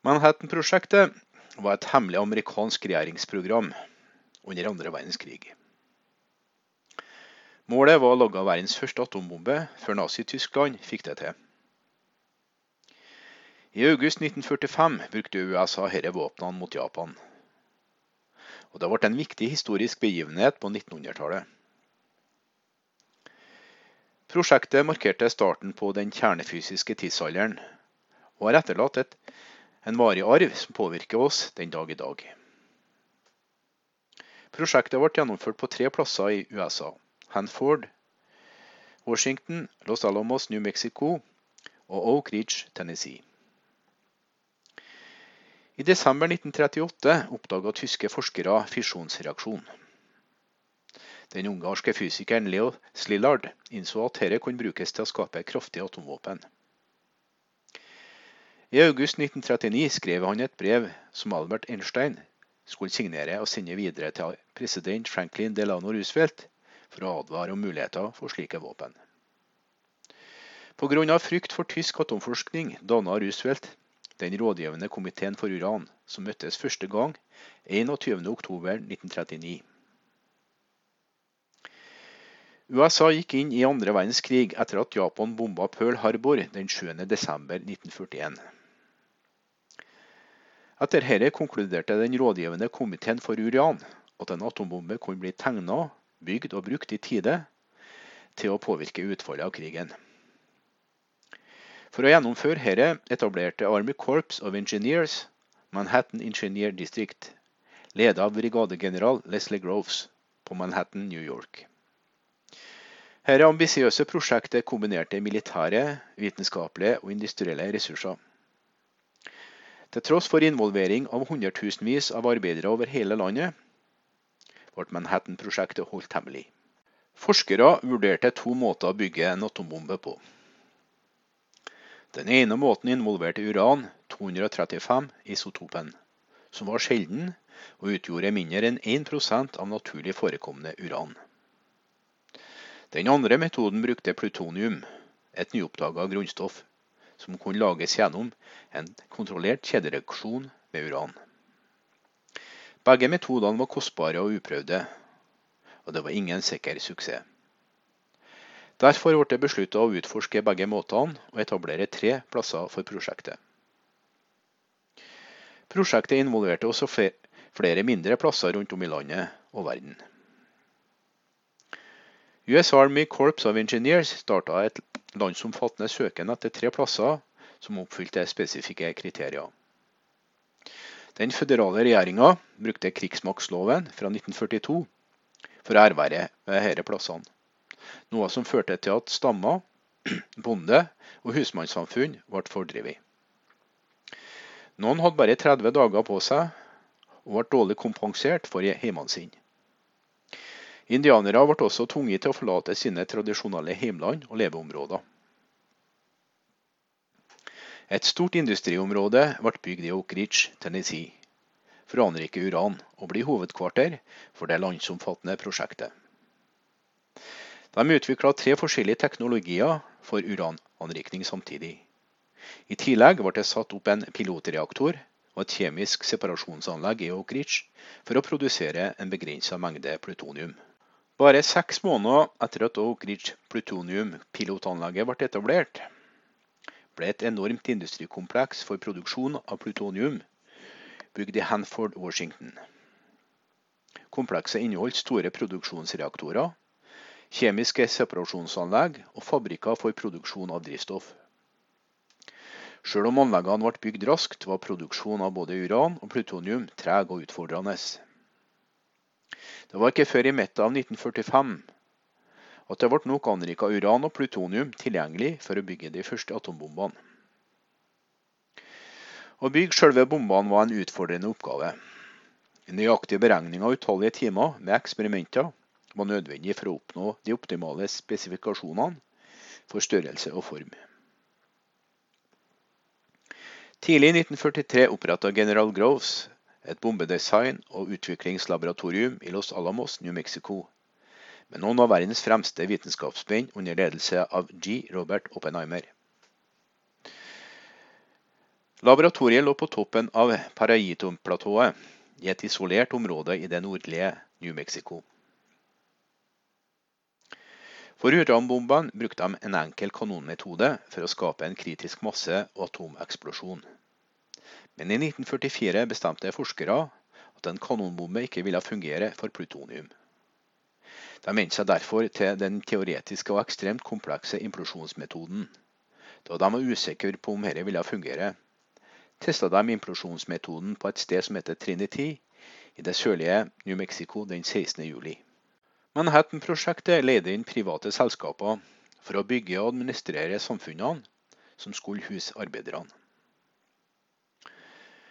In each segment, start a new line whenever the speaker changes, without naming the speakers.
Manhattan-prosjektet var et hemmelig amerikansk regjeringsprogram under andre verdenskrig. Målet var å lage verdens første atombombe før Nazi-Tyskland fikk det til. I august 1945 brukte USA disse våpnene mot Japan. Og Det ble en viktig historisk begivenhet på 1900-tallet. Prosjektet markerte starten på den kjernefysiske tidsalderen, og har etterlatt et, en varig arv som påvirker oss den dag i dag. Prosjektet ble gjennomført på tre plasser i USA. Hanford, Washington, Los Alamos, New Mexico og Oak Ridge, Tennessee. I desember 1938 oppdaga tyske forskere fisjonsreaksjon. Den ungarske fysikeren Leo Slillard innså at dette kunne brukes til å skape kraftige atomvåpen. I august 1939 skrev han et brev som Albert Einstein skulle signere og sende videre til president Franklin Delano Roosevelt for å advare om muligheter for slike våpen. Pga. frykt for tysk atomforskning danna Roosevelt den rådgivende komiteen for uran, som møttes første gang 21.10.1939. USA gikk inn i andre verdenskrig etter at Japan bomba Pearl Harbor den 7.12.1941. Etter dette konkluderte den rådgivende komiteen for uran at en atombombe kunne bli tegna, bygd og brukt i tide til å påvirke utfallet av krigen. For å gjennomføre dette etablerte Army Corps of Engineers Manhattan Engineer District, ledet av brigadegeneral Leslie Groves på Manhattan, New York. Dette ambisiøse prosjektet kombinerte militære, vitenskapelige og industrielle ressurser. Til tross for involvering av hundretusenvis av arbeidere over hele landet, ble Manhattan-prosjektet holdt hemmelig. Forskere vurderte to måter å bygge en atombombe på. Den ene måten involverte uran 235 isotopen, som var sjelden og utgjorde mindre enn 1% av naturlig forekommende uran. Den andre metoden brukte plutonium, et nyoppdaga grunnstoff som kunne lages gjennom en kontrollert kjedereaksjon med uran. Begge metodene var kostbare og uprøvde, og det var ingen sikker suksess. Derfor ble det besluttet å utforske begge måtene og etablere tre plasser for prosjektet. Prosjektet involverte også flere mindre plasser rundt om i landet og verden. US Army Corps of Engineers starta et landsomfattende søken etter tre plasser som oppfylte spesifikke kriterier. Den føderale regjeringa brukte krigsmaktsloven fra 1942 for å erverve disse plassene, noe som førte til at stammer, bonde og husmannssamfunn ble fordrevet. Noen hadde bare 30 dager på seg og ble dårlig kompensert for hjemmene sine. Indianere ble også tvunget til å forlate sine tradisjonelle heimland og leveområder. Et stort industriområde ble bygd i Oak Ridge, Tennessee, for å anrike uran og bli hovedkvarter for det landsomfattende prosjektet. De utvikla tre forskjellige teknologier for urananrikning samtidig. I tillegg ble det satt opp en pilotreaktor og et kjemisk separasjonsanlegg i Oak Ridge for å produsere en begrensa mengde plutonium. Bare seks måneder etter at Oak Ridge plutonium-pilotanlegget ble etablert, ble et enormt industrikompleks for produksjon av plutonium bygd i Hanford, Washington. Komplekset inneholdt store produksjonsreaktorer, kjemiske separasjonsanlegg og fabrikker for produksjon av drivstoff. Selv om anleggene ble bygd raskt, var produksjon av både uran og plutonium treg og utfordrende. Det var ikke før i midten av 1945 at det ble nok anrika uran og plutonium tilgjengelig for å bygge de første atombombene. Å bygge selve bombene var en utfordrende oppgave. Nøyaktige beregninger av utallige timer med eksperimenter var nødvendig for å oppnå de optimale spesifikasjonene for størrelse og form. Tidlig i 1943 oppretta general Groves et bombedesign- og utviklingslaboratorium i Los Alamos, New Mexico, med noen av verdens fremste vitenskapsmenn under ledelse av G. Robert Oppenheimer. Laboratoriet lå på toppen av Parajitum-platået, i et isolert område i det nordlige New Mexico. For uranbombene brukte de en enkel kanonmetode for å skape en kritisk masse og atomeksplosjon. Men i 1944 bestemte forskere at en kanonbombe ikke ville fungere for plutonium. De vendte seg derfor til den teoretiske og ekstremt komplekse implosjonsmetoden. Da de var usikre på om dette ville fungere, testa de implosjonsmetoden på et sted som heter Trinity i det sørlige New Mexico den 16. juli. Manhattan-prosjektet leide inn private selskaper for å bygge og administrere samfunnene som skulle huse arbeiderne.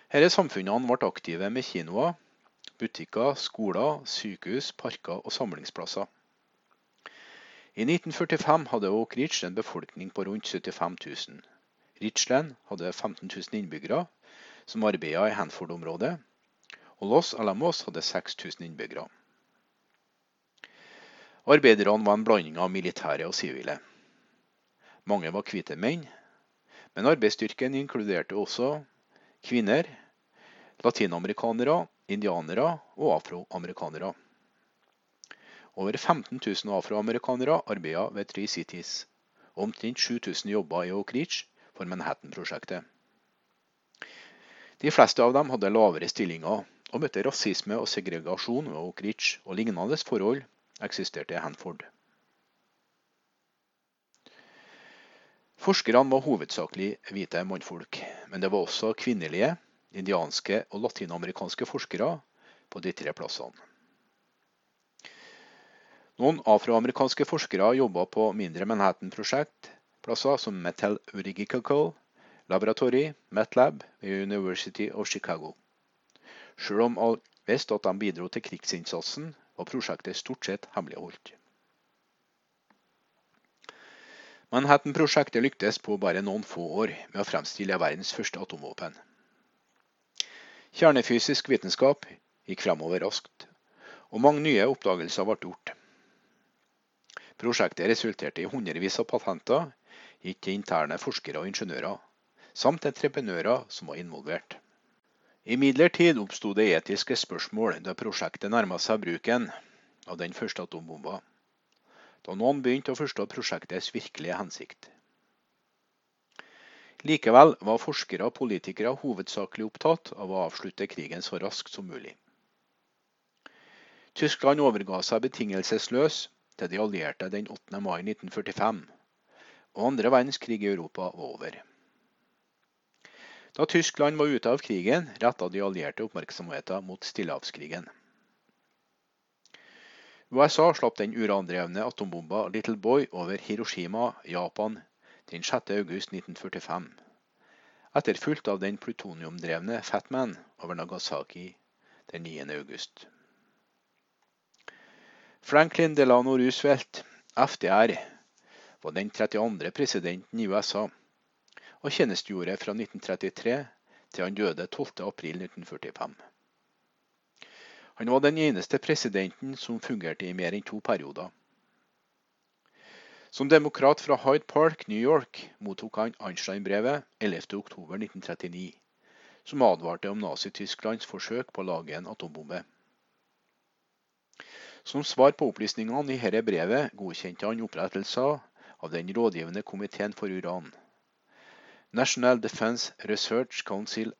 Disse samfunnene ble aktive med kinoer, butikker, skoler, sykehus, parker og samlingsplasser. I 1945 hadde Oak Ridge en befolkning på rundt 75 000. Richland hadde 15 000 innbyggere som arbeidet i Hanford-området, og Los Alamos hadde 6000 innbyggere. Arbeiderne var en blanding av militære og sivile. Mange var hvite menn, men arbeidsstyrken inkluderte også kvinner, latinamerikanere, indianere og afroamerikanere. Over 15 000 afroamerikanere arbeidet ved Three Cities, og omtrent 7000 jobber i Oak Ridge for Manhattan-prosjektet. De fleste av dem hadde lavere stillinger og møtte rasisme og segregasjon ved Oak Ridge, og lignende forhold eksisterte i Hanford. Forskerne var hovedsakelig hvite mannfolk, men det var også kvinnelige, indianske og latinamerikanske forskere på de tre plassene. Noen afroamerikanske forskere jobba på mindre Manhattan-prosjektplasser som Metal Urigical Laboratory, MetLab ved University of Chicago. Selv om alle visste at de bidro til krigsinnsatsen, var prosjektet stort sett hemmeligholdt. Manhattan-prosjektet lyktes på bare noen få år med å fremstille verdens første atomvåpen. Kjernefysisk vitenskap gikk fremover raskt, og mange nye oppdagelser ble gjort. Prosjektet resulterte i hundrevis av patenter gitt til interne forskere og ingeniører, samt entreprenører som var involvert. Imidlertid oppsto det etiske spørsmål da prosjektet nærma seg bruken av den første atombomba da noen begynte å forstå prosjektets virkelige hensikt. Likevel var forskere og politikere hovedsakelig opptatt av å avslutte krigen så raskt som mulig. Tyskland overga seg betingelsesløs til de allierte den 8. mai 1945, og andre verdenskrig i Europa var over. Da Tyskland var ute av krigen, retta de allierte oppmerksomheten mot Stillehavskrigen. USA slapp den urandrevne atombomba Little Boy over Hiroshima, Japan, den 6. august 1945, etterfulgt av den plutoniumdrevne Fatman over Nagasaki den 9. august. Franklin Delano Roosevelt, FDR, var den 32. presidenten i USA, og tjenestegjorde fra 1933 til han døde 12.4.1945. Han var den eneste presidenten som fungerte i mer enn to perioder. Som demokrat fra Hyde Park, New York, mottok han Einstein-brevet 11.10.1939, som advarte om Nazi-Tysklands forsøk på å lage en atombombe. Som svar på opplysningene i dette brevet godkjente han opprettelsen av den rådgivende komiteen for uran. National Defense Research Council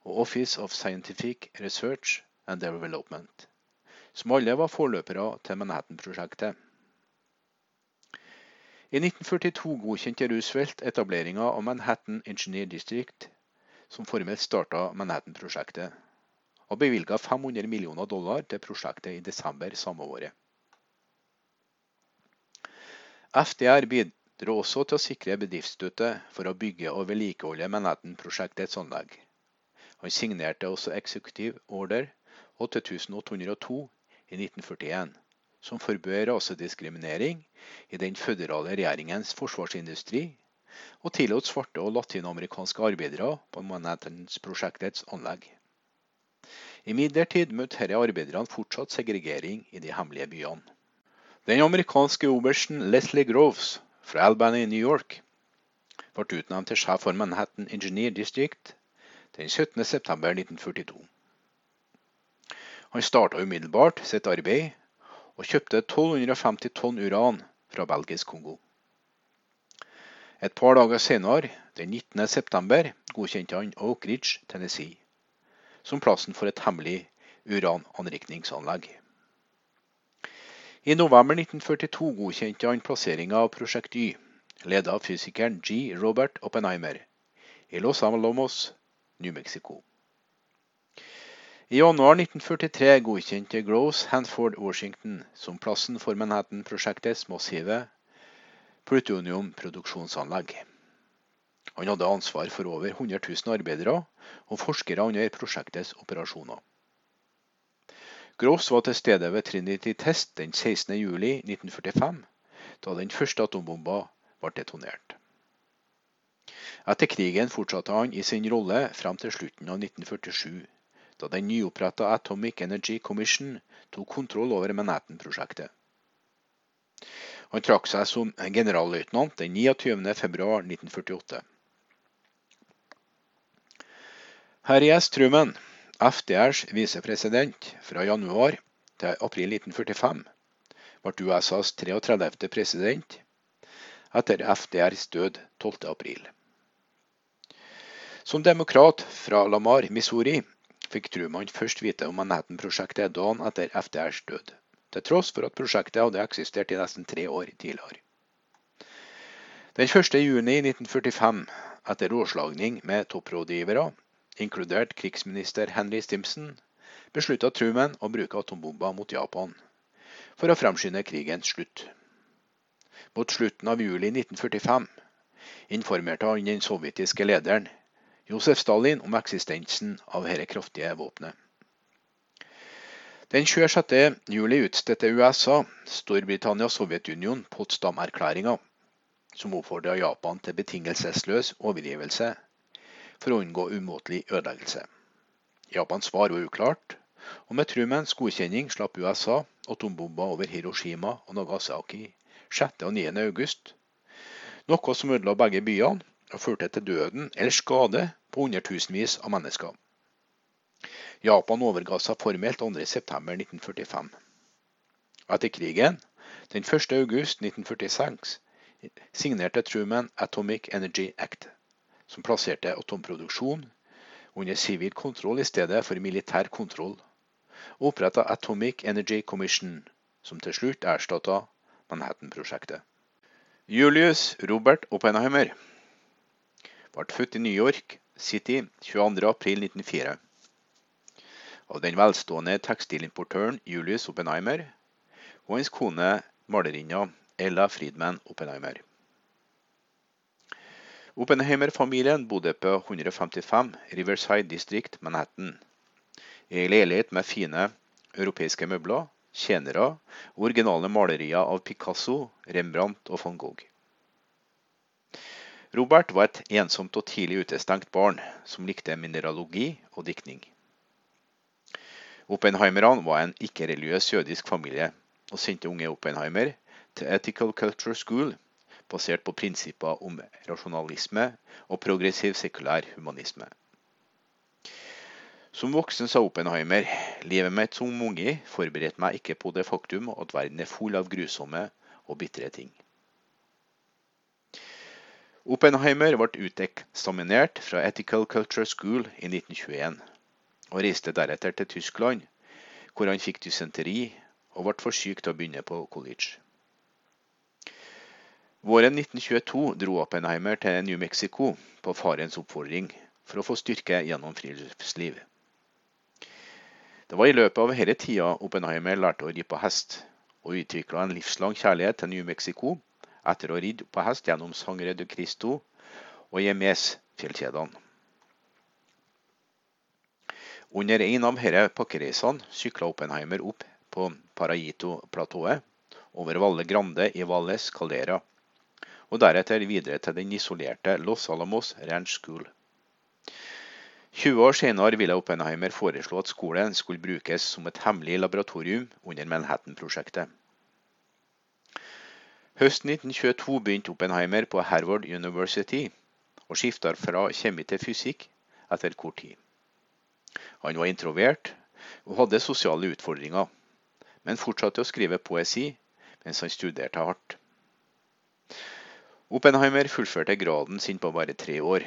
og Office of Scientific Research and Development, som alle var forløpere til Manhattan-prosjektet. I 1942 godkjente Roosevelt etableringa av Manhattan Engineer District, som formelt starta Manhattan-prosjektet, og bevilga 500 millioner dollar til prosjektet i desember samme året. FDR bidro også til å sikre bedriftsstøtte for å bygge og vedlikeholde Manhattan-prosjektets anlegg. Han signerte også executive order 8802 i 1941, som forbød rasediskriminering i den føderale regjeringens forsvarsindustri, og tillot svarte og latinamerikanske arbeidere på Manhattans-prosjektets anlegg. Imidlertid møtte disse arbeiderne fortsatt segregering i de hemmelige byene. Den amerikanske obersten Leslie Groves fra Albany i New York ble utnevnt til sjef for Manhattan Engineer District den 17.9.1942. Han starta umiddelbart sitt arbeid, og kjøpte 1250 tonn uran fra belgisk Kongo. Et par dager senere, den 19.9, godkjente han Oak Ridge, Tennessee, som plassen for et hemmelig urananrikningsanlegg. I november 1942 godkjente han plasseringa av Prosjekt Y, ledet av fysikeren G. Robert Oppenheimer, i Los Alamos, New Mexico. I januar 1943 godkjente Gross Hanford Washington som plassen for Manhattan-prosjektets massive plutoniumproduksjonsanlegg. Han hadde ansvar for over 100 000 arbeidere og forskere under prosjektets operasjoner. Gross var til stede ved Trinity Test den 16.07.1945, da den første atombomba ble detonert. Etter krigen fortsatte han i sin rolle frem til slutten av 1947, da den nyoppretta Atomic Energy Commission tok kontroll over Manhattan-prosjektet. Han trakk seg som generalløytnant den 29.2.1948. Harry S. Truman, FDRs visepresident fra januar til april 1945, ble USAs 33. president etter FDRs død 12.4. Som demokrat fra Lamar, Missouri, fikk Truman først vite om Manhattan-prosjektet dagen etter FDRs død, til tross for at prosjektet hadde eksistert i nesten tre år tidligere. Den 1.6.1945, etter rådslagning med topprådgivere, inkludert krigsminister Henry Stimson, beslutta Truman å bruke atombomber mot Japan for å fremskynde krigens slutt. Mot slutten av juli 1945 informerte han den sovjetiske lederen Josef Stalin om eksistensen av dette kraftige våpenet. Den 26. juli utstedte USA, Storbritannia og Sovjetunionen Potsdam-erklæringa, som oppfordra Japan til betingelsesløs overgivelse for å unngå umåtelig ødeleggelse. Japans svar var uklart, og med Trumans godkjenning slapp USA atombomber over Hiroshima og Nagasaki 6. og 9. august, noe som ødela begge byene og førte til døden eller skade på hundretusenvis av mennesker. Japan overga seg formelt 2.9.1945. Etter krigen, den 1. august 1946, signerte Truman Atomic Energy Act som plasserte atomproduksjon under sivil kontroll i stedet for militær kontroll, og oppretta Atomic Energy Commission, som til slutt erstatta Manhattan-prosjektet. Julius Robert Oppenheimer ble født i New York City 22.4.1904 av den velstående tekstilimportøren Julius Oppenheimer og hans kone malerinna Ella Friedman Oppenheimer. Oppenheimer-familien bodde på 155 Riverside District, Manhattan. I ei leilighet med fine europeiske møbler, tjenere og originale malerier av Picasso, Rembrandt og van Gogh. Robert var et ensomt og tidlig utestengt barn som likte mineralogi og diktning. Oppenheimerne var en ikke-religiøs jødisk familie, og sendte unge Oppenheimer til Ethical Culture School basert på prinsipper om rasjonalisme og progressiv sekulær humanisme. Som voksen sa Oppenheimer, livet mitt som unge forberedte meg ikke på det faktum at verden er full av grusomme og bitre ting. Oppenheimer ble uteksaminert fra Ethical Culture School i 1921, og reiste deretter til Tyskland, hvor han fikk dysenteri og ble for syk til å begynne på college. Våren 1922 dro Oppenheimer til New Mexico på farens oppfordring for å få styrke gjennom friluftsliv. Det var i løpet av denne tida Oppenheimer lærte å ri på hest, og utvikla en livslang kjærlighet til New Mexico etter å ridd på hest gjennom Sangre de Cristo og Jemes-fjellkjedene. Under en av disse pakkereisene sykla Oppenheimer opp på Paraito-platået, over Valle Grande i Valles Caldera og deretter videre til den isolerte Los Alamos Ranch School. 20 år senere ville Oppenheimer foreslå at skolen skulle brukes som et hemmelig laboratorium under Manhattan-prosjektet. Høsten 1922 begynte Oppenheimer på Harvard University, og skifta fra kjemi til fysikk etter kort tid. Han var introvert og hadde sosiale utfordringer, men fortsatte å skrive poesi mens han studerte hardt. Oppenheimer fullførte graden sin på bare tre år,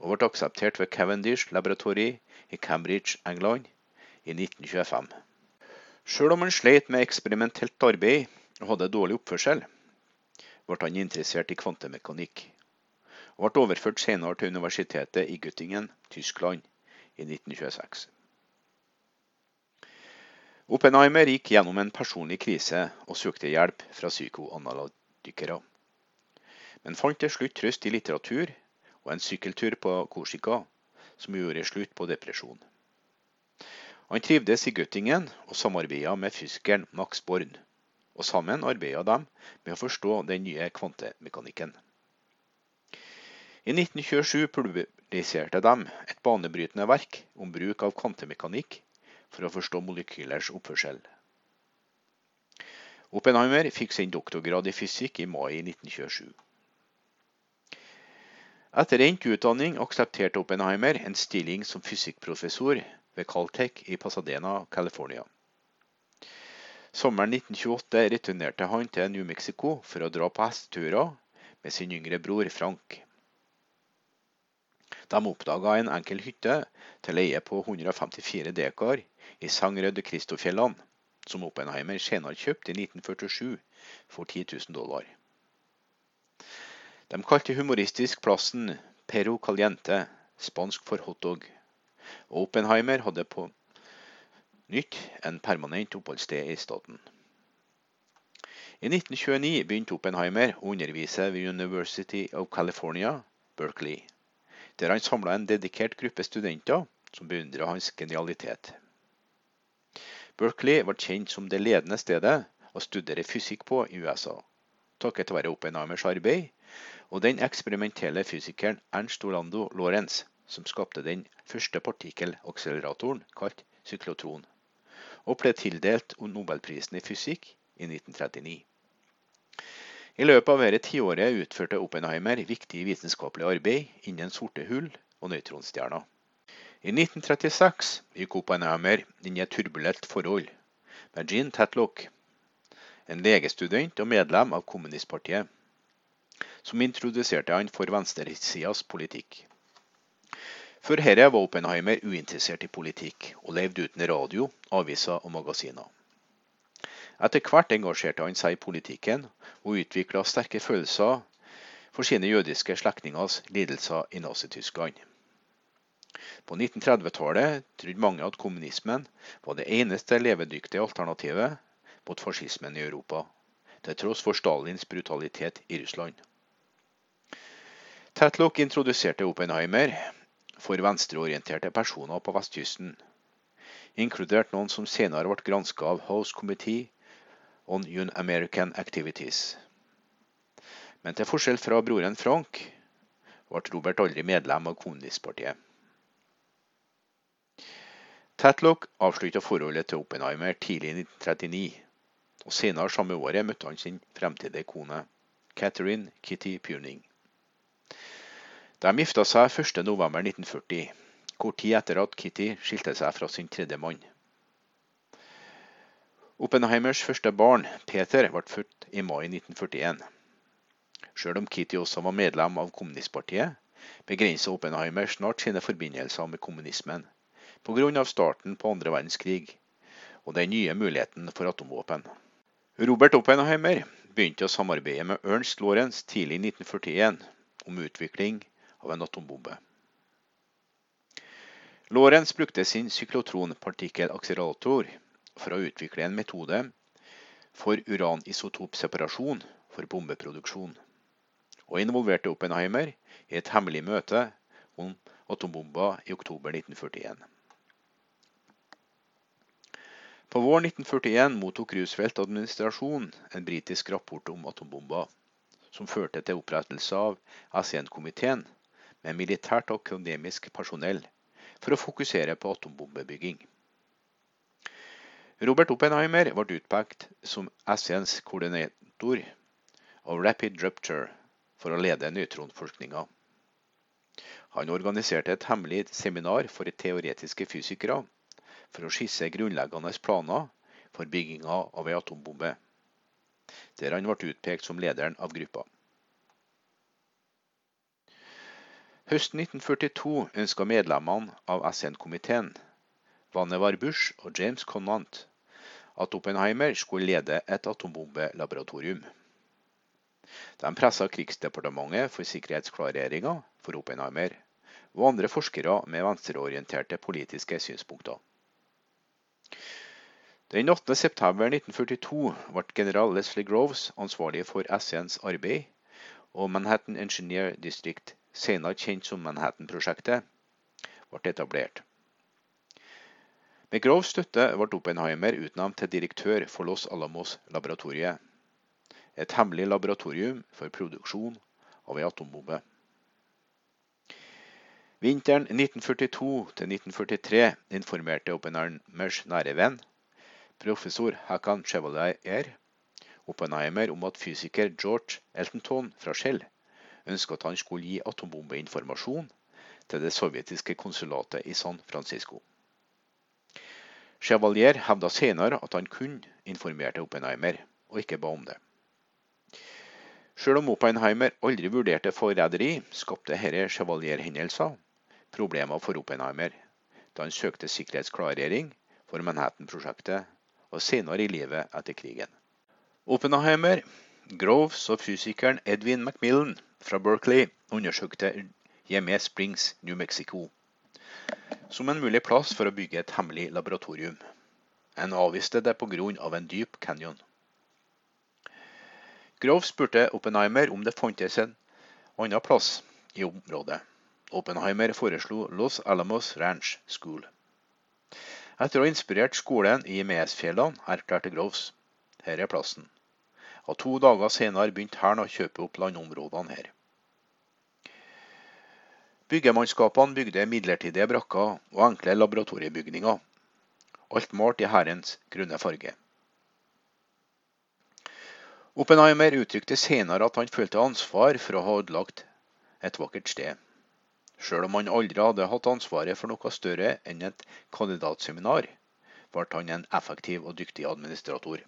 og ble akseptert ved Cavendish Laboratory i Cambridge, England, i 1925. Sjøl om han sleit med eksperimentelt arbeid og hadde dårlig oppførsel, ble han interessert i kvantemekanikk, og ble overført senere til universitetet i Göttingen, Tyskland, i 1926. Oppenheimer gikk gjennom en personlig krise og søkte hjelp fra psykoanalytikere, men fant til slutt trøst i litteratur og en sykkeltur på Korsika, som gjorde slutt på depresjon. Han trivdes i Göttingen og samarbeida med fysikeren Max Born, og sammen arbeider de med å forstå den nye kvantemekanikken. I 1927 publiserte de et banebrytende verk om bruk av kvantemekanikk for å forstå molekylers oppførsel. Oppenheimer fikk sin doktorgrad i fysikk i mai 1927. Etter endt utdanning aksepterte Oppenheimer en stilling som fysikkprofessor ved Caltech i Pasadena, California. Sommeren 1928 returnerte han til New Mexico for å dra på hesteturer med sin yngre bror Frank. De oppdaga en enkel hytte til leie på 154 dekar i Sangrød Kristofjellene, som Oppenheimer senere kjøpte i 1947 for 10 000 dollar. De kalte humoristisk plassen Perro Caliente, spansk for hotdog, og Oppenheimer hadde på nytt en permanent oppholdssted i staten. I 1929 begynte Oppenheimer å undervise ved University of California, Berkeley, der han samla en dedikert gruppe studenter som beundra hans genialitet. Berkeley var kjent som det ledende stedet å studere fysikk på i USA, takket være Oppenheimers arbeid og den eksperimentelle fysikeren Ernst Orlando Lorentz, som skapte den første partikkelakseleratoren kalt syklotron og ble tildelt nobelprisen i fysikk i 1939. I løpet av dette tiåret utførte Oppenheimer viktig vitenskapelig arbeid innen sorte hull og nøytronstjerner. I 1936 gikk Oppenheimer inn i et turbulent forhold med Jean Tetlock, en legestudent og medlem av kommunistpartiet, som introduserte han for venstresidas politikk. Før dette var Oppenheimer uinteressert i politikk, og levde uten radio, aviser og magasiner. Etter hvert engasjerte han seg i politikken, og utvikla sterke følelser for sine jødiske slektningers lidelser i Nazi-Tyskland. På 1930-tallet trodde mange at kommunismen var det eneste levedyktige alternativet mot fascismen i Europa, til tross for Stalins brutalitet i Russland. Tetlock introduserte Oppenheimer for venstreorienterte personer på vestkysten, inkludert noen som senere ble granska av House Committee on Un-American Activities. Men til forskjell fra broren Frank ble Robert aldri medlem av kommunistpartiet. Tatlock avslutta forholdet til Oppenheimer tidlig i 1939, og senere samme året møtte han sin fremtidige kone, Catherine Kitty Puning. De gifta seg 1.11.1940, kort tid etter at Kitty skilte seg fra sin tredje mann. Oppenheimers første barn, Peter, ble født i mai 1941. Selv om Kitty også var medlem av kommunistpartiet, begrenset Oppenheimer snart sine forbindelser med kommunismen pga. starten på andre verdenskrig og den nye muligheten for atomvåpen. Robert Oppenheimer begynte å samarbeide med Ernst Lorentz tidlig i 1941 om utvikling av en atombombe. Lorentz brukte sin syklotronpartikkelakselerator for å utvikle en metode for uranisotopseparasjon for bombeproduksjon, og involverte Oppenheimer i et hemmelig møte om atombomber i oktober 1941. På våren 1941 mottok Roosevelt administrasjonen en britisk rapport om atombomber, som førte til opprettelse av SN-komiteen med militært og akademisk personell for å fokusere på atombombebygging. Robert Oppenheimer ble utpekt som SNs koordinator av Rapid Rupture for å lede nøytronforskninga. Han organiserte et hemmelig seminar for teoretiske fysikere for å skisse grunnleggende planer for bygginga av ei atombombe, der han ble utpekt som lederen av gruppa. Høsten 1942 ønska medlemmene av SN-komiteen, Vannevar Bush og James Conant, at Oppenheimer skulle lede et atombombelaboratorium. De pressa Krigsdepartementet for sikkerhetsklareringer for Oppenheimer og andre forskere med venstreorienterte politiske synspunkter. Den 8.9.1942 ble general Leslie Groves ansvarlig for SNs arbeid, og Manhattan Engineer District, senere kjent som Manhattan-prosjektet, ble etablert. Med grov støtte ble Oppenheimer utnevnt til direktør for Los Alamos-laboratoriet, et hemmelig laboratorium for produksjon av ei atombombe. Vinteren 1942-1943 informerte Oppenheimers nære venn, professor Hakan Chevalier, Oppenheimer om at fysiker George Eltonton fra Shell ønsket at han skulle gi atombombeinformasjon til det sovjetiske konsulatet i San Francisco. Chevalier hevda senere at han kun informerte Oppenheimer, og ikke ba om det. Selv om Oppenheimer aldri vurderte forræderi, skapte dette Chevalier-hendelser problemer for Oppenheimer, da han søkte sikkerhetsklarering for Manhattan-prosjektet og senere i livet etter krigen. Oppenheimer, Groves og fysikeren Edwin Macmillan fra Berkeley undersøkte hjemme Springs, New Mexico som en mulig plass for å bygge et hemmelig laboratorium. En avviste det pga. en dyp canyon. Grove spurte Oppenheimer om det fantes en annen plass i området. Oppenheimer foreslo Los Alamos Ranch School. Etter å ha inspirert skolen i Mesfjellene, erklærte Groves her er plassen. Og To dager senere begynte hæren å kjøpe opp landområdene her. Byggemannskapene bygde midlertidige brakker og enkle laboratoriebygninger, alt malt i hærens grønne farge. Oppenheimer uttrykte senere at han følte ansvar for å ha ødelagt et vakkert sted, sjøl om han aldri hadde hatt ansvaret for noe større enn et kandidatseminar, ble han en effektiv og dyktig administrator.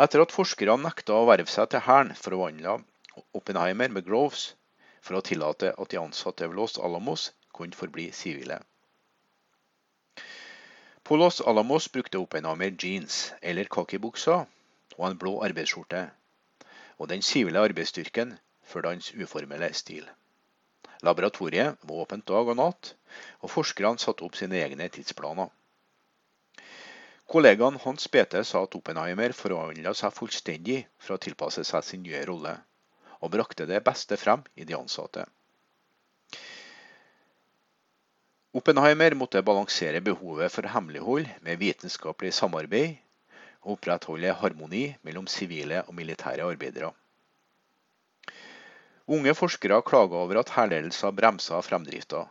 Etter at forskerne nekta å verve seg til hæren, forvandla Oppenheimer med Groves for å tillate at de ansatte ved Los Alamos kunne forbli sivile. På Los Alamos brukte Oppenheimer jeans eller kakibukser og en blå arbeidsskjorte, og den sivile arbeidsstyrken førte hans uformelle stil. Laboratoriet var åpent dag og natt, og forskerne satte opp sine egne tidsplaner. Kollegaen Hans Bete sa at Oppenheimer forvandla seg fullstendig for å tilpasse seg sin nye rolle og brakte det beste frem i de ansatte. Oppenheimer måtte balansere behovet for hemmelighold med vitenskapelig samarbeid og opprettholde harmoni mellom sivile og militære arbeidere. Unge forskere klaga over at hærledelser bremsa fremdrifta,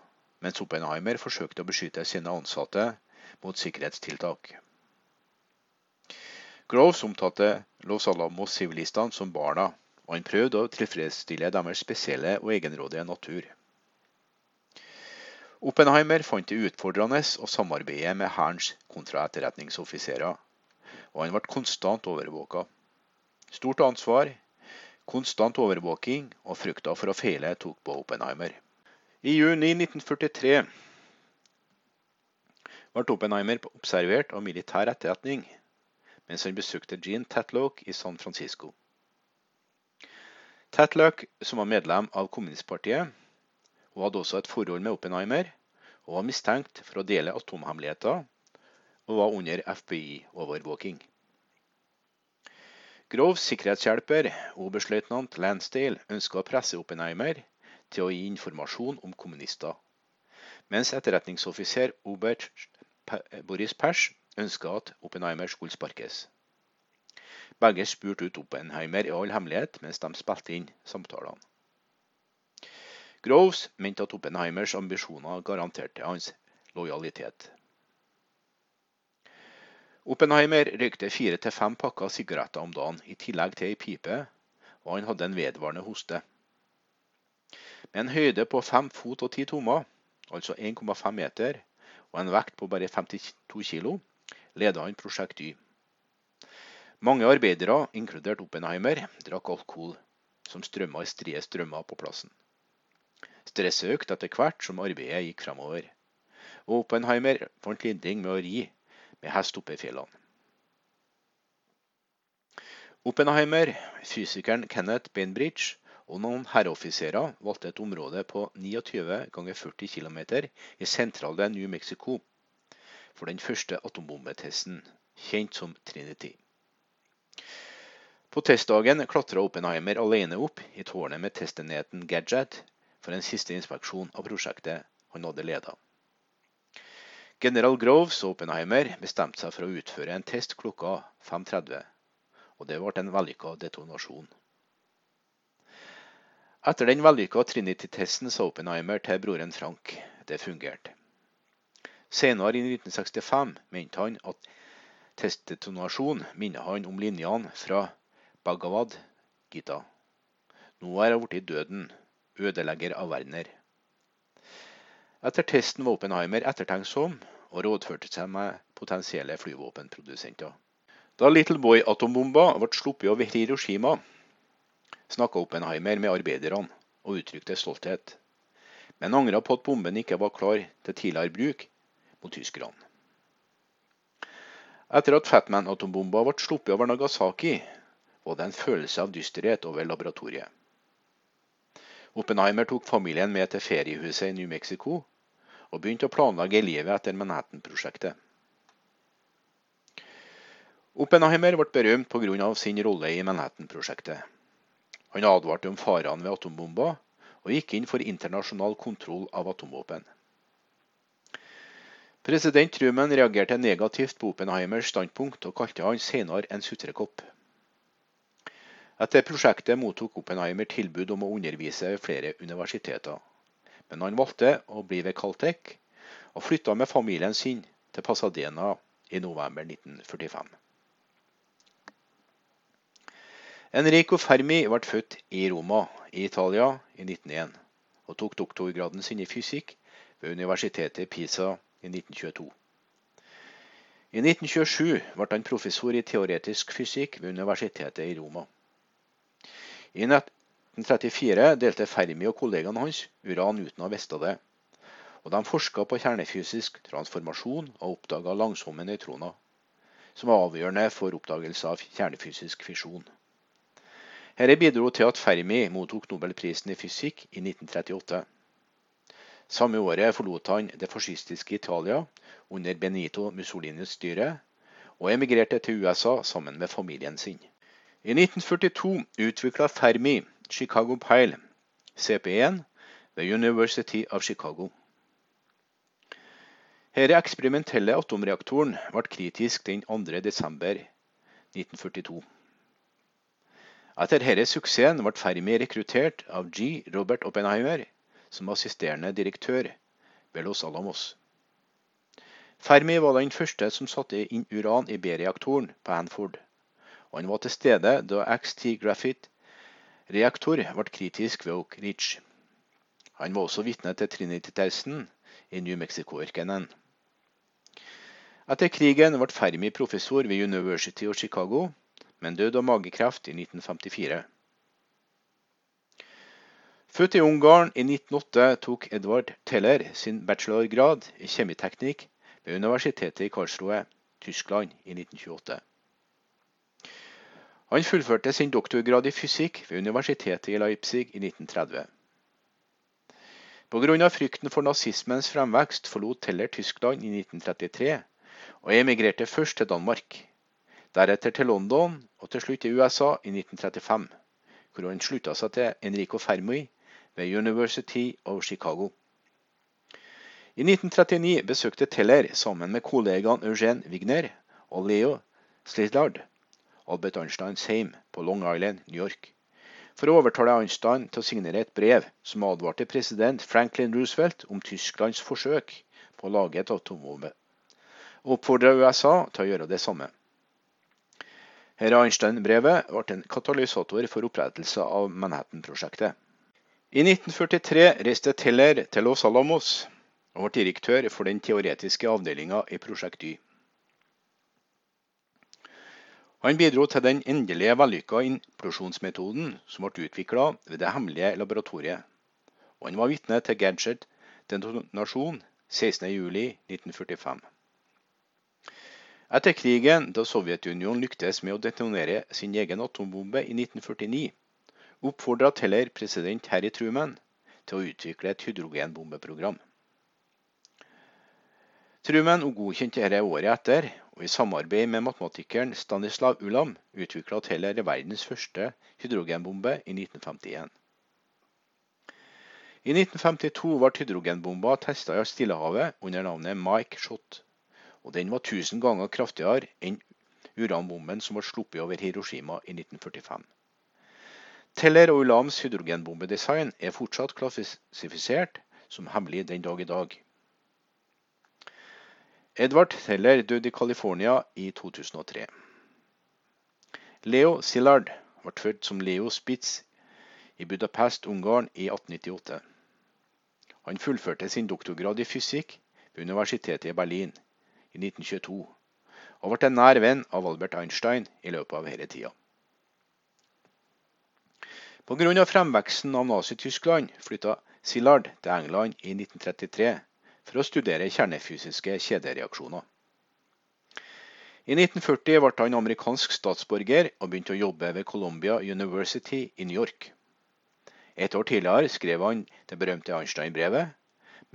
mens Oppenheimer forsøkte å beskytte sine ansatte mot sikkerhetstiltak. Groves omtalte Los Alamos-sivilistene som barna og han prøvde å tilfredsstille deres spesielle og egenrådige natur. Oppenheimer fant det utfordrende å samarbeide med hærens kontraetterretningsoffiserer, og han ble konstant overvåka. Stort ansvar, konstant overvåking og frykta for å feile tok på Oppenheimer. I juni 1943 ble Oppenheimer observert av militær etterretning mens han besøkte Jean Tatlock i San Francisco. Tatlock, som var medlem av kommunistpartiet, og hadde også et forhold med Oppenheimer, og var mistenkt for å dele atomhemmeligheter, og var under FBI-overvåking. Groves sikkerhetshjelper, oberstløytnant Lansdale, ønska å presse Oppenheimer til å gi informasjon om kommunister, mens etterretningsoffiser Obert Boris Pers ønska at Oppenheimer skulle sparkes. Begge spurte ut Oppenheimer i all hemmelighet mens de spilte inn samtalene. Groves mente at Oppenheimers ambisjoner garanterte hans lojalitet. Oppenheimer røykte fire til fem pakker sigaretter om dagen, i tillegg til ei pipe, og han hadde en vedvarende hoste. Med en høyde på 5 fot og 10 tommer, altså 1,5 meter, og en vekt på bare 52 kg, leda han Prosjekt Y. Mange arbeidere, inkludert Oppenheimer, drakk alkohol som strømma i strie strømmer på plassen. Stresset økte etter hvert som arbeidet gikk fremover, og Oppenheimer fant lindring med å ri med hest oppe i fjellene. Oppenheimer, fysikeren Kenneth Bainbridge og noen herreoffiserer valgte et område på 29 ganger 40 km i sentrale New Mexico for den første atombombetesten, kjent som Trinity. På testdagen klatra Oppenheimer alene opp i tårnet med testenheten Gadget for en siste inspeksjon av prosjektet han hadde leda. General Groves og Oppenheimer bestemte seg for å utføre en test klokka 5.30 og det ble en vellykka detonasjon. Etter den vellykka Trinity-testen sa Oppenheimer til broren Frank det fungerte. Senere i 1965 mente han at testdetonasjon minner han om linjene fra Bhagavad Gita. Nå er jeg blitt døden, ødelegger av verdener. Etter testen var Oppenheimer ettertenksom og rådførte seg med potensielle flyvåpenprodusenter. Da Little Boy-atombomba ble sluppet over Hiroshima, snakka Oppenheimer med arbeiderne og uttrykte stolthet, men angra på at bomben ikke var klar til tidligere bruk mot tyskerne. Etter at Fatman-atombomba ble sluppet over Nagasaki, var det en følelse av dysterhet over laboratoriet. Oppenheimer tok familien med til feriehuset i New Mexico og begynte å planlegge livet etter Manhattan-prosjektet. Oppenheimer ble berømt pga. sin rolle i Manhattan-prosjektet. Han advarte om farene ved atombomber, og gikk inn for internasjonal kontroll av atomvåpen. President Truman reagerte negativt på Oppenheimers standpunkt, og kalte han senere en sutrekopp. Etter prosjektet mottok Oppenheimer tilbud om å undervise ved flere universiteter, men han valgte å bli ved Caltech, og flytta med familien sin til Pasadena i november 1945. Enrico Fermi ble født i Roma i Italia i 1901, og tok doktorgraden sin i fysikk ved universitetet Pisa i 1922. I 1927 ble han professor i teoretisk fysikk ved universitetet i Roma. I 1934 delte Fermi og kollegaene hans uran uten å vite det, og de forska på kjernefysisk transformasjon og oppdaga langsomme nøytroner, som var avgjørende for oppdagelse av kjernefysisk fisjon. Dette bidro til at Fermi mottok nobelprisen i fysikk i 1938. Samme året forlot han det fascistiske Italia under Benito Mussolinis styre, og emigrerte til USA sammen med familien sin. I 1942 utvikla Fermi Chicago Pile, CP1, ved University of Chicago. Denne eksperimentelle atomreaktoren ble kritisk den 2. desember 1942. Etter denne suksessen ble Fermi rekruttert av G. Robert Oppenheimer som assisterende direktør ved Los Alamos. Fermi var den første som satte inn uran i B-reaktoren på Hanford, og han var til stede da XT Graphite-reaktor ble kritisk ved Oak Ridge. Han var også vitne til Trinity-testen i New Mexico-ørkenen. Etter krigen ble Fermi professor ved University of Chicago men døde av magekreft i 1954. Født i Ungarn i 1908 tok Edvard Teller sin bachelorgrad i kjemiteknikk ved universitetet i Karlsruhe, Tyskland, i 1928. Han fullførte sin doktorgrad i fysikk ved universitetet i Leipzig i 1930. Pga. frykten for nazismens fremvekst forlot Teller Tyskland i 1933 og emigrerte først til Danmark deretter til London og til slutt til USA i 1935, hvor han slutta seg til Enrico Fermi ved University of Chicago. I 1939 besøkte Teller sammen med kollegaen Eugene Wigner og Leo Slidlard Albert Einsteins heim på Long Island, New York, for å overtale Einstein til å signere et brev som advarte president Franklin Roosevelt om Tysklands forsøk på å lage et atomvåpen, og oppfordra USA til å gjøre det samme. Dette Einstein-brevet ble en katalysator for opprettelse av Manhattan-prosjektet. I 1943 reiste Teller til Los Alamos og ble direktør for den teoretiske avdelinga i Prosjekt Y. Han bidro til den endelige vellykka implosjonsmetoden som ble utvikla ved det hemmelige laboratoriet, og han var vitne til gadget detonasjon 16.07.1945. Etter krigen, da Sovjetunionen lyktes med å detonere sin egen atombombe i 1949, oppfordra Teller president Harry Truman til å utvikle et hydrogenbombeprogram. Truman godkjente dette året etter, og i samarbeid med matematikeren Stanislav Ulam utvikla Teller verdens første hydrogenbombe i 1951. I 1952 ble hydrogenbomba testa i Stillehavet under navnet Mike Shot og den var 1000 ganger kraftigere enn uranbomben som ble sluppet over Hiroshima i 1945. Teller og Ulams hydrogenbombedesign er fortsatt klassifisert som hemmelig den dag i dag. Edvard Teller døde i California i 2003. Leo Szilard ble født som Leo Spitz i Budapest, Ungarn i 1898. Han fullførte sin doktorgrad i fysikk ved Universitetet i Berlin i 1922, og ble en nær venn av Albert Einstein i løpet av denne tida. Pga. fremveksten av Nazi-Tyskland flytta Szilard til England i 1933 for å studere kjernefysiske kjedereaksjoner. I 1940 ble han amerikansk statsborger og begynte å jobbe ved Columbia University i New York. Et år tidligere skrev han det berømte Einstein-brevet,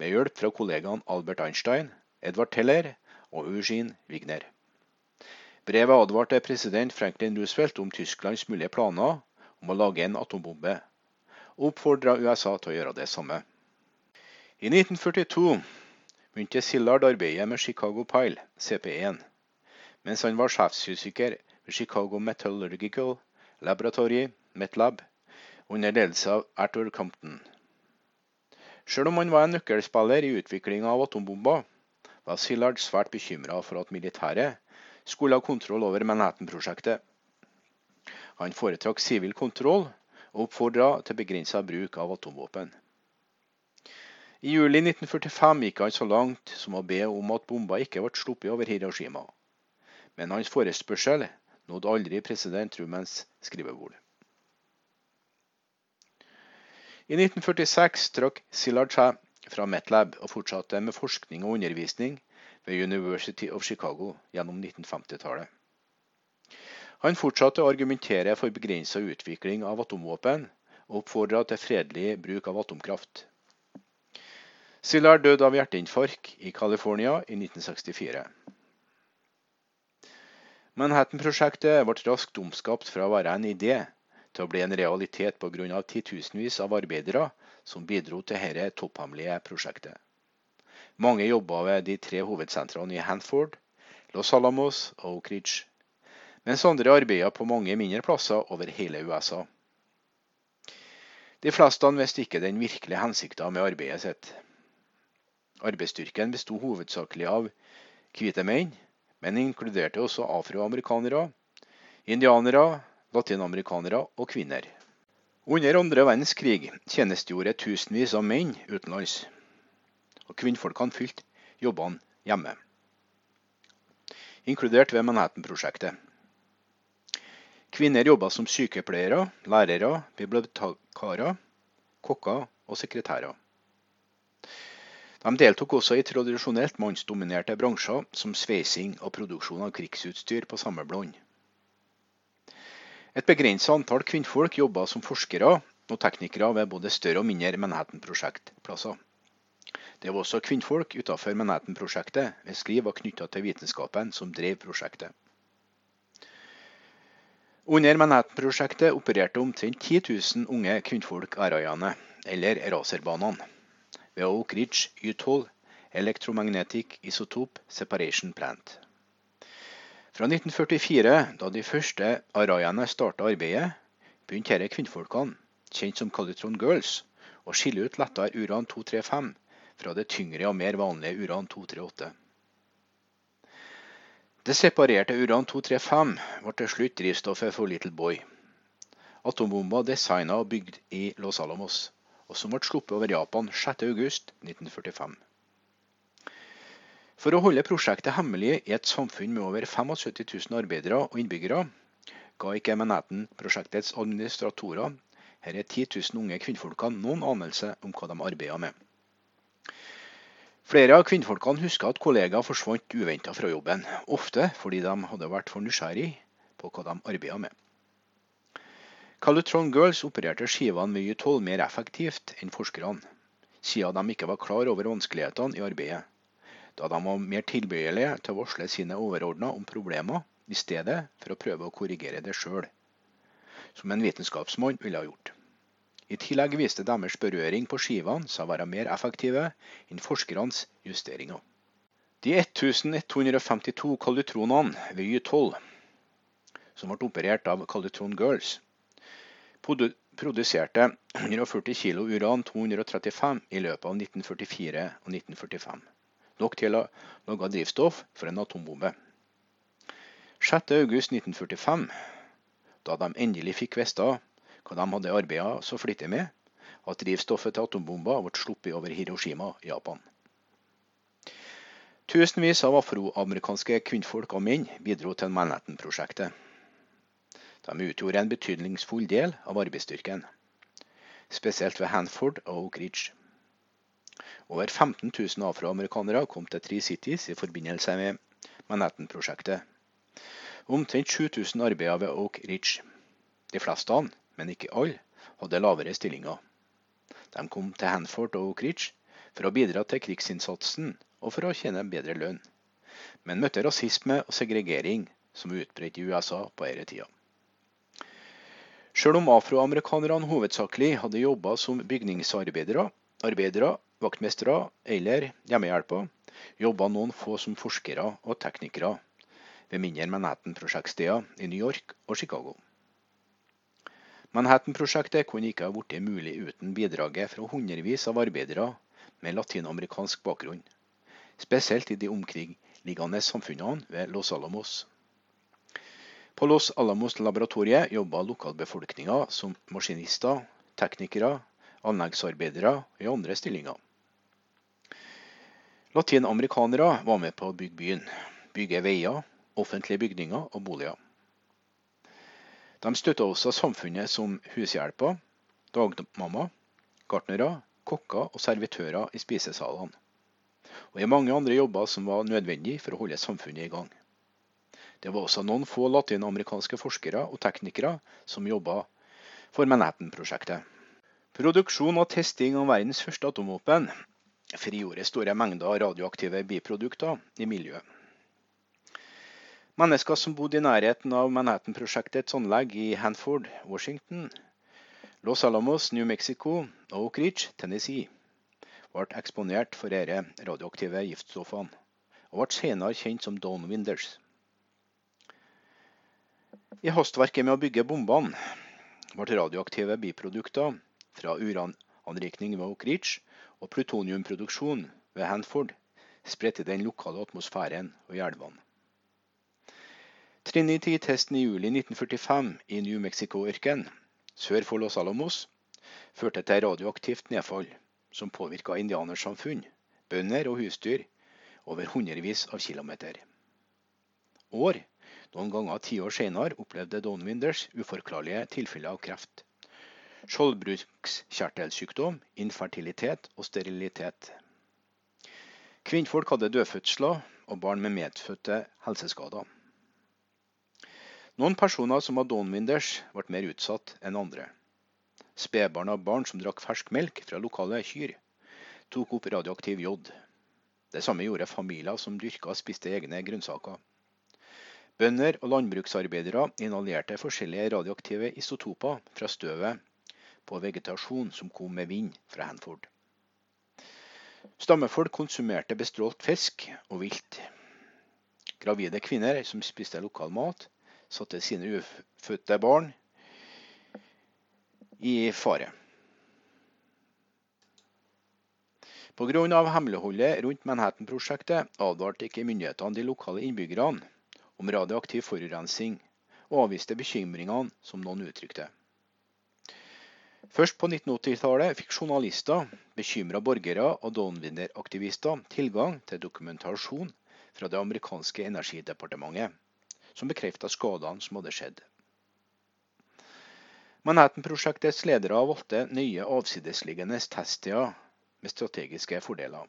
med hjelp fra kollegaen Albert Einstein, Edvard Teller og Eugene Wigner. Brevet advarte president Franklin Roosevelt om Tysklands mulige planer om å lage en atombombe, og oppfordra USA til å gjøre det samme. I 1942 begynte Sillard arbeidet med Chicago Pile, CP1, mens han var sjefsfysiker ved Chicago Metallurgical Laboratory, Metlab, under ledelse av Arthur Compton. Selv om han var en nøkkelspiller i utviklinga av atombomber, var Sillard svært bekymra for at militæret skulle ha kontroll over Manhattan-prosjektet. Han foretrakk sivil kontroll og oppfordra til begrensa bruk av atomvåpen. I juli 1945 gikk han så langt som å be om at bomba ikke ble sluppet over Hiroshima. Men hans forespørsel nådde aldri president Trumans skrivebord. I 1946 trakk Sillard seg fra Metlab og fortsatte med forskning og undervisning ved University of Chicago gjennom 1950-tallet. Han fortsatte å argumentere for begrensa utvikling av atomvåpen, og oppfordra til fredelig bruk av atomkraft. Szilard døde av hjerteinfarkt i California i 1964. Manhattan-prosjektet ble raskt omskapt fra å være en idé til å bli en realitet pga. titusenvis av arbeidere som bidro til dette topphemmelige prosjektet. Mange jobba ved de tre hovedsentrene i Hanford, Los Alamos og Oak Ridge, mens andre arbeider på mange mindre plasser over hele USA. De fleste visste ikke den virkelige hensikten med arbeidet sitt. Arbeidsstyrken besto hovedsakelig av hvite menn, men inkluderte også afroamerikanere, indianere, latinamerikanere og kvinner. Under andre verdenskrig tjenestegjorde tusenvis av menn utenlands, og kvinnfolkene fylte jobbene hjemme, inkludert ved Manhattan-prosjektet. Kvinner jobba som sykepleiere, lærere, bibliotekarer, kokker og sekretærer. De deltok også i tradisjonelt mannsdominerte bransjer som sveising og produksjon av krigsutstyr på samme blond. Et begrenset antall kvinnfolk jobba som forskere og teknikere ved både større og mindre Manhattan-prosjektplasser. Det var også kvinnfolk utenfor Manhattan-prosjektet ved skriv var knytta til vitenskapen som drev prosjektet. Under Manhattan-prosjektet opererte omtrent 10 000 unge kvinnfolk areaene, eller raserbanene, ved Oak Ridge U12 Electromagnetic Isotope Separation Plant. Fra 1944, da de første Arayene starta arbeidet, begynte disse kvinnfolkene, kjent som Calitron Girls, å skille ut lettere uran-235 fra det tyngre og mer vanlige uran-238. Det separerte uran-235 ble til slutt drivstoffet for Little Boy. Atombomba designa og bygd i Los Alamos, og som ble sluppet over Japan 6.8.1945. For å holde prosjektet hemmelig i et samfunn med over 75 000 arbeidere og innbyggere, ga ikke Manhattan-prosjektets administratorer her er 10 000 unge kvinnfolkene noen anelse om hva de arbeidet med. Flere av kvinnfolkene husker at kollegaer forsvant uventa fra jobben, ofte fordi de hadde vært for nysgjerrig på hva de arbeidet med. Calutron Girls opererte skivene med Y12 mer effektivt enn forskerne, siden de ikke var klar over vanskelighetene i arbeidet, da de var mer tilbøyelige til å varsle sine overordna om problemer, i stedet for å prøve å korrigere det sjøl, som en vitenskapsmann ville ha gjort. I tillegg viste deres berøring på skivene seg å være mer effektive enn forskernes justeringer. De 1152 kalutronene ved Y12, som ble operert av Kalutron Girls, produserte 140 kg uran-235 i løpet av 1944 og 1945. Nok til å lage drivstoff for en atombombe. 6.8.1945, da de endelig fikk vite hva de hadde arbeidet så flittig med at drivstoffet til atombomba ble sluppet over Hiroshima, Japan. Tusenvis av afroamerikanske kvinnfolk og menn bidro til Manhattan-prosjektet. De utgjorde en betydningsfull del av arbeidsstyrken, spesielt ved Hanford og Oak Ridge. Over 15 000 afroamerikanere kom til Three Cities i forbindelse med Manhattan-prosjektet. Omtrent 7000 arbeidet ved Oak Ridge. De fleste men ikke alle, hadde lavere stillinger. De kom til Hanford og Oak for å bidra til krigsinnsatsen og for å tjene bedre lønn, men møtte rasisme og segregering som var utbredt i USA på denne tida. Selv om afroamerikanerne hovedsakelig hadde jobba som bygningsarbeidere, arbeidere, vaktmestere eller hjemmehjelper, jobba noen få som forskere og teknikere ved mindre Manhattan-prosjektsteder i New York og Chicago. Manhattan-prosjektet kunne ikke ha blitt mulig uten bidraget fra hundrevis av arbeidere med latinamerikansk bakgrunn, spesielt i de omkringliggende samfunnene ved Los Alamos. På Los Alamos-laboratoriet jobba lokalbefolkninga som maskinister, teknikere, anleggsarbeidere og i andre stillinger. Latinamerikanere var med på å bygge byen, bygge veier, offentlige bygninger og boliger. De støtta også samfunnet som hushjelper, dagmamma, gartnere, kokker og servitører i spisesalene. Og i mange andre jobber som var nødvendige for å holde samfunnet i gang. Det var også noen få latinamerikanske forskere og teknikere som jobba for Manhattan-prosjektet. Produksjon og testing av verdens første atomvåpen frigjorde store mengder radioaktive biprodukter i miljøet. Mennesker som bodde i nærheten av Manhattan-prosjektets anlegg i Hanford, Washington, Los Alamos, New Mexico og Oak Ridge, Tennessee, ble eksponert for disse radioaktive giftstoffene, og ble senere kjent som downwinders. I hastverket med å bygge bombene ble radioaktive biprodukter fra urananrikning ved Oak Ridge og plutoniumproduksjon ved Hanford spredt i den lokale atmosfæren og i elvene. Trinity-testen i juli 1945 i New Mexico-ørkenen sør for Los Alamos førte til radioaktivt nedfall som påvirka indianersamfunn, bønder og husdyr over hundrevis av kilometer. År, noen ganger tiår senere, opplevde Don Winders uforklarlige tilfeller av kreft, skjoldbruskkjertelsykdom, infertilitet og sterilitet. Kvinnfolk hadde dødfødsler og barn med medfødte helseskader. Noen personer som var downwinders, ble mer utsatt enn andre. Spedbarn og barn som drakk fersk melk fra lokale kyr, tok opp radioaktiv jod. Det samme gjorde familier som dyrka og spiste egne grønnsaker. Bønder og landbruksarbeidere inhalerte forskjellige radioaktive isotoper fra støvet på vegetasjon som kom med vind fra Hanford. Stammefolk konsumerte bestrålt fisk og vilt. Gravide kvinner som spiste lokal mat, satte sine ufødte barn i fare. Pga. hemmeligholdet rundt Manhattan-prosjektet advarte ikke myndighetene de lokale innbyggerne om radioaktiv forurensning, og avviste bekymringene som noen uttrykte. Først på 1980-tallet fikk journalister, bekymra borgere og downwinder-aktivister tilgang til dokumentasjon fra det amerikanske energidepartementet, som bekrefta skadene som hadde skjedd. Manhattan-prosjektets ledere valgte nye avsidesliggende teststeder med strategiske fordeler.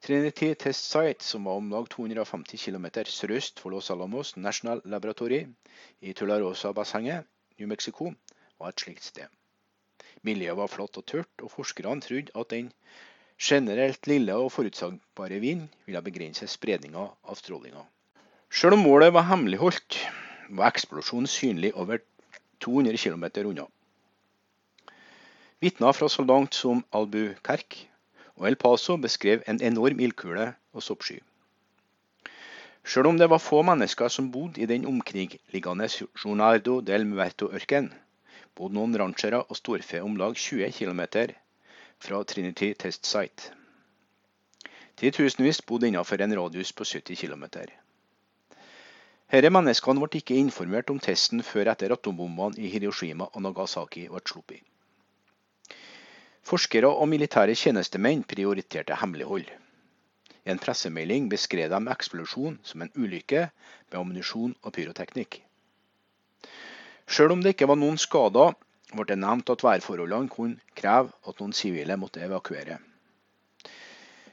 Trinity Test Site, som var om lag 250 km sørøst for Los Alamos National Laboratory i Tularosa-bassenget, New Mexico, var et slikt sted. Miljøet var flatt og tørt, og forskerne trodde at den generelt lille og forutsagbare vind ville begrense spredninga av strålinga. Selv om målet var hemmeligholdt, var eksplosjonen synlig over 200 km unna. Vitner fra så langt som Albuquerque og El Paso beskrev en enorm ildkule og soppsky. Selv om det var få mennesker som bodde i den omkringliggende Jornardo del Muerto-ørkenen, bodde noen ranchere og storfe om lag 20 km fra Trinity Test Site. Titusenvis bodde innenfor en radius på 70 km. Disse menneskene ble ikke informert om testen før etter atombombene i Hiroshima og Nagasaki ble sluppet. Forskere og militære tjenestemenn prioriterte hemmelighold. I en pressemelding beskrev de eksplosjonen som en ulykke med ammunisjon og pyroteknikk. Selv om det ikke var noen skader, ble det nevnt at værforholdene kunne kreve at noen sivile måtte evakuere.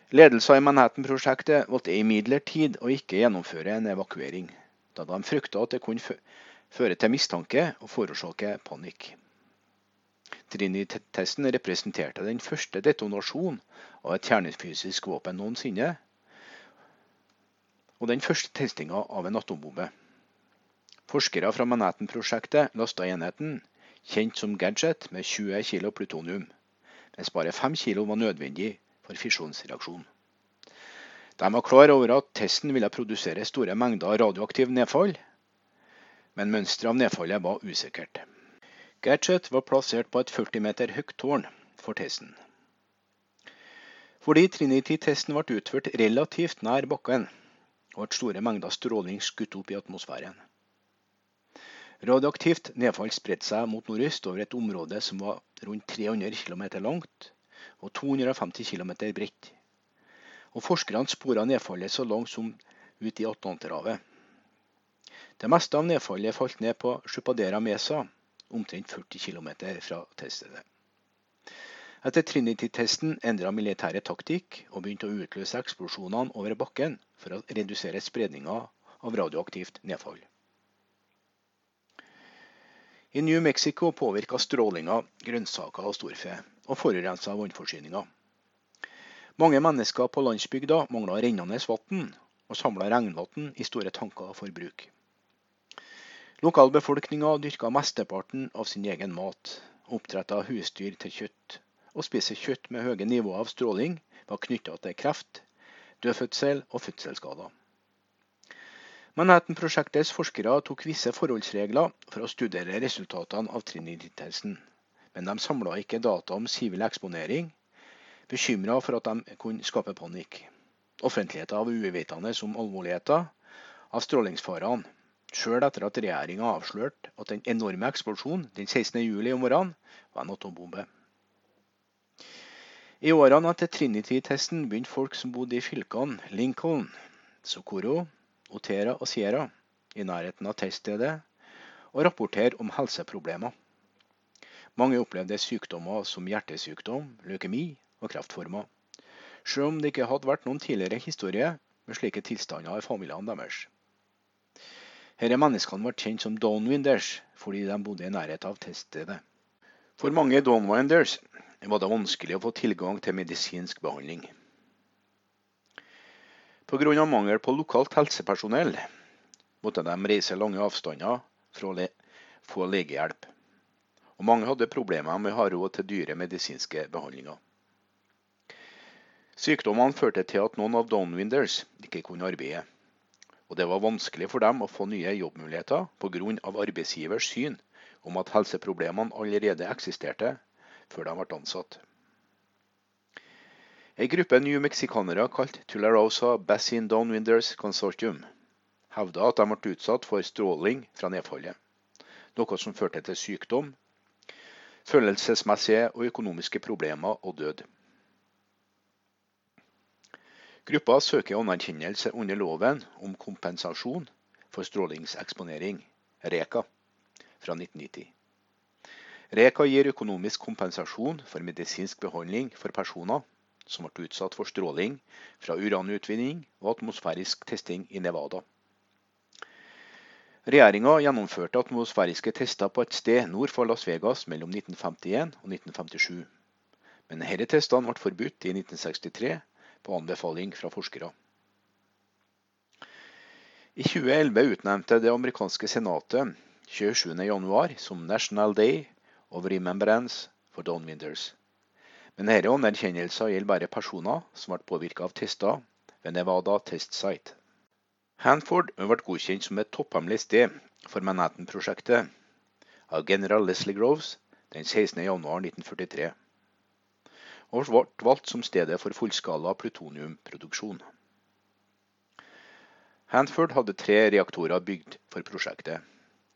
Ledelsen i Manhattan-prosjektet valgte imidlertid å ikke gjennomføre en evakuering, da de frykta at det kunne føre til mistanke og forårsake panikk. Trinity-testen representerte den første detonasjonen av et kjernefysisk våpen noensinne, og den første testinga av en atombombe. Forskere fra Manhattan-prosjektet lasta enheten, kjent som Gadget, med 20 kg plutonium, mens bare 5 kg var nødvendig for fisjonsreaksjon. De var klar over at testen ville produsere store mengder radioaktiv nedfall, men mønsteret av nedfallet var usikkert. Gadget var plassert på et 40 meter høyt tårn for testen. Fordi Trinity-testen ble utført relativt nær bakken, ble store mengder stråling skutt opp i atmosfæren. Radioaktivt nedfall spredte seg mot nordøst over et område som var rundt 300 km langt og 250 km bredt. Og forskerne spora nedfallet så langt som ut i Atlanterhavet. Det meste av nedfallet falt ned på Chupadera Mesa, omtrent 40 km fra teststedet. Etter Trinity-testen endra militære taktikk og begynte å utløse eksplosjonene over bakken for å redusere spredninga av radioaktivt nedfall. I New Mexico påvirka strålinga grønnsaker og storfe, og forurensa vannforsyninga. Mange mennesker på landsbygda mangla rennende vann, og samla regnvann i store tanker for bruk. Lokalbefolkninga dyrka mesteparten av sin egen mat, oppdretta husdyr til kjøtt. Å spise kjøtt med høye nivåer av stråling var knytta til kreft, dødfødsel og fødselsskader. Manhattan-prosjektets forskere tok visse forholdsregler for å studere resultatene av Trinity-testen, men de samla ikke data om sivil eksponering, bekymra for at de kunne skape panikk. Offentligheten var uvitende om alvorligheten av strålingsfarene Sjøl etter at regjeringa avslørte at den enorme eksplosjonen den 16.07 om morgenen var en atombombe. I årene etter Trinity-testen begynte folk som bodde i fylkene Lincoln, Socorro, Otera og Sierra, i nærheten av teststedet, å rapportere om helseproblemer. Mange opplevde sykdommer som hjertesykdom, leukemi og kreftformer, selv om det ikke hadde vært noen tidligere historie med slike tilstander i familiene deres. Disse menneskene ble kjent som downwinders fordi de bodde i nærheten av teststedet. For mange downwinders var det vanskelig å få tilgang til medisinsk behandling. Pga. mangel på lokalt helsepersonell måtte de reise lange avstander for å få legehjelp. Og mange hadde problemer med å ha råd til dyre medisinske behandlinger. Sykdommene førte til at noen av downwinders ikke kunne arbeide og det var vanskelig for dem å få nye jobbmuligheter pga. arbeidsgivers syn om at helseproblemene allerede eksisterte før de ble ansatt. En gruppe new mexicanere kalt Tularosa Basin Downwinders Consortium hevda at de ble utsatt for stråling fra nedfallet, noe som førte til sykdom, følelsesmessige og økonomiske problemer og død. Gruppa søker anerkjennelse under loven om kompensasjon for strålingseksponering, REKA, fra 1990. REKA gir økonomisk kompensasjon for medisinsk behandling for personer som ble utsatt for stråling fra uranutvinning og atmosfærisk testing i Nevada. Regjeringa gjennomførte atmosfæriske tester på et sted nord for Las Vegas mellom 1951 og 1957. Men disse testene ble forbudt i 1963 på anbefaling fra forskere. I 2011 utnevnte det amerikanske senatet 27.1 som National Day of Remembrance for Downwinders. Men denne anerkjennelsen gjelder bare personer som ble påvirket av tester ved Nevada Test Site. Hanford ble godkjent som et topphemmelig sted for Manhattan-prosjektet av general Leslie Groves den 16.1.1943 og ble valgt som stedet for fullskala plutoniumproduksjon. Hanford hadde tre reaktorer bygd for prosjektet,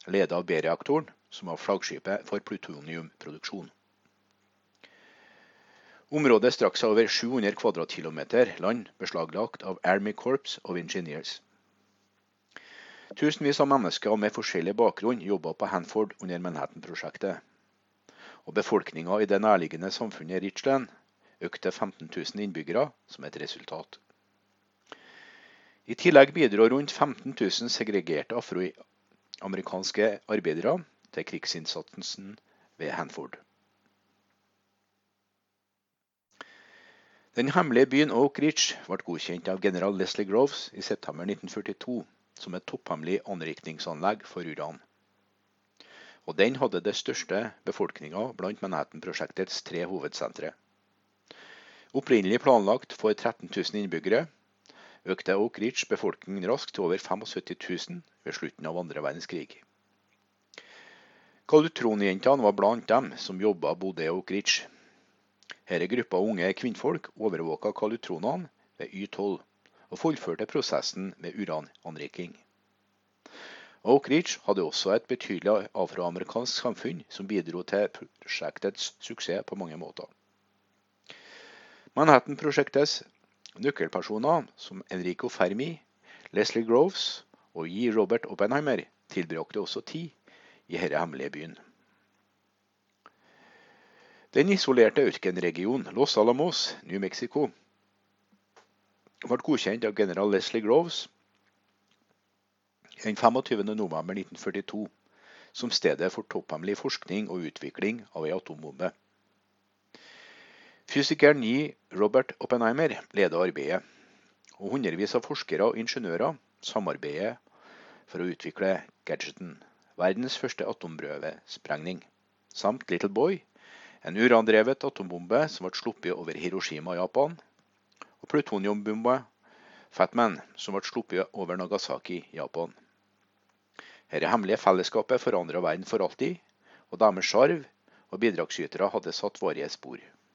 ledet av B-reaktoren, som var flaggskipet for plutoniumproduksjon. Området strakk seg over 700 kvadratkilometer land, beslaglagt av Army Corps of Engineers. Tusenvis av mennesker med forskjellig bakgrunn jobba på Hanford under Manhattan-prosjektet. Og befolkninga i det nærliggende samfunnet Richland økte 15 000 innbyggere som et resultat. I tillegg bidro rundt 15 000 segregerte afroamerikanske arbeidere til krigsinnsatsen ved Hanford. Den hemmelige byen Oak Ridge ble godkjent av general Leslie Groves i september 1942 som et topphemmelig anrikningsanlegg for uran. Og den hadde det største befolkninga blant Manhattan-prosjektets tre hovedsentre. Opprinnelig planlagt for 13 000 innbyggere, økte Oak Ridge befolkningen raskt til over 75 000 ved slutten av andre verdenskrig. Kalutronjentene var blant dem som jobba bodde i Oak Ridge. Denne gruppa unge kvinnfolk overvåka kalutronene ved Y12 og fullførte prosessen med urananriking. Oak Ridge hadde også et betydelig afroamerikansk samfunn som bidro til prosjektets suksess på mange måter. Manhattan-prosjektets nøkkelpersoner som Enrico Fermi, Leslie Groves og J. Robert Oppenheimer tilbrakte også tid i denne hemmelige byen. Den isolerte ørkenregionen Los Alamos, New Mexico, ble godkjent av general Leslie Groves den 25.11.1942 som stedet for topphemmelig forskning og utvikling av ei atombombe. Fysikeren G. Robert Oppenheimer leder arbeidet, og hundrevis av forskere og ingeniører samarbeider for å utvikle gadgeten, verdens første atomprøvesprengning, samt Little Boy, en urandrevet atombombe som ble sluppet over Hiroshima, Japan, og plutoniumbombe Fatman, som ble sluppet over Nagasaki, Japan. Dette hemmelige fellesskapet forandra verden for alltid, og deres arv og bidragsytere hadde satt varige spor.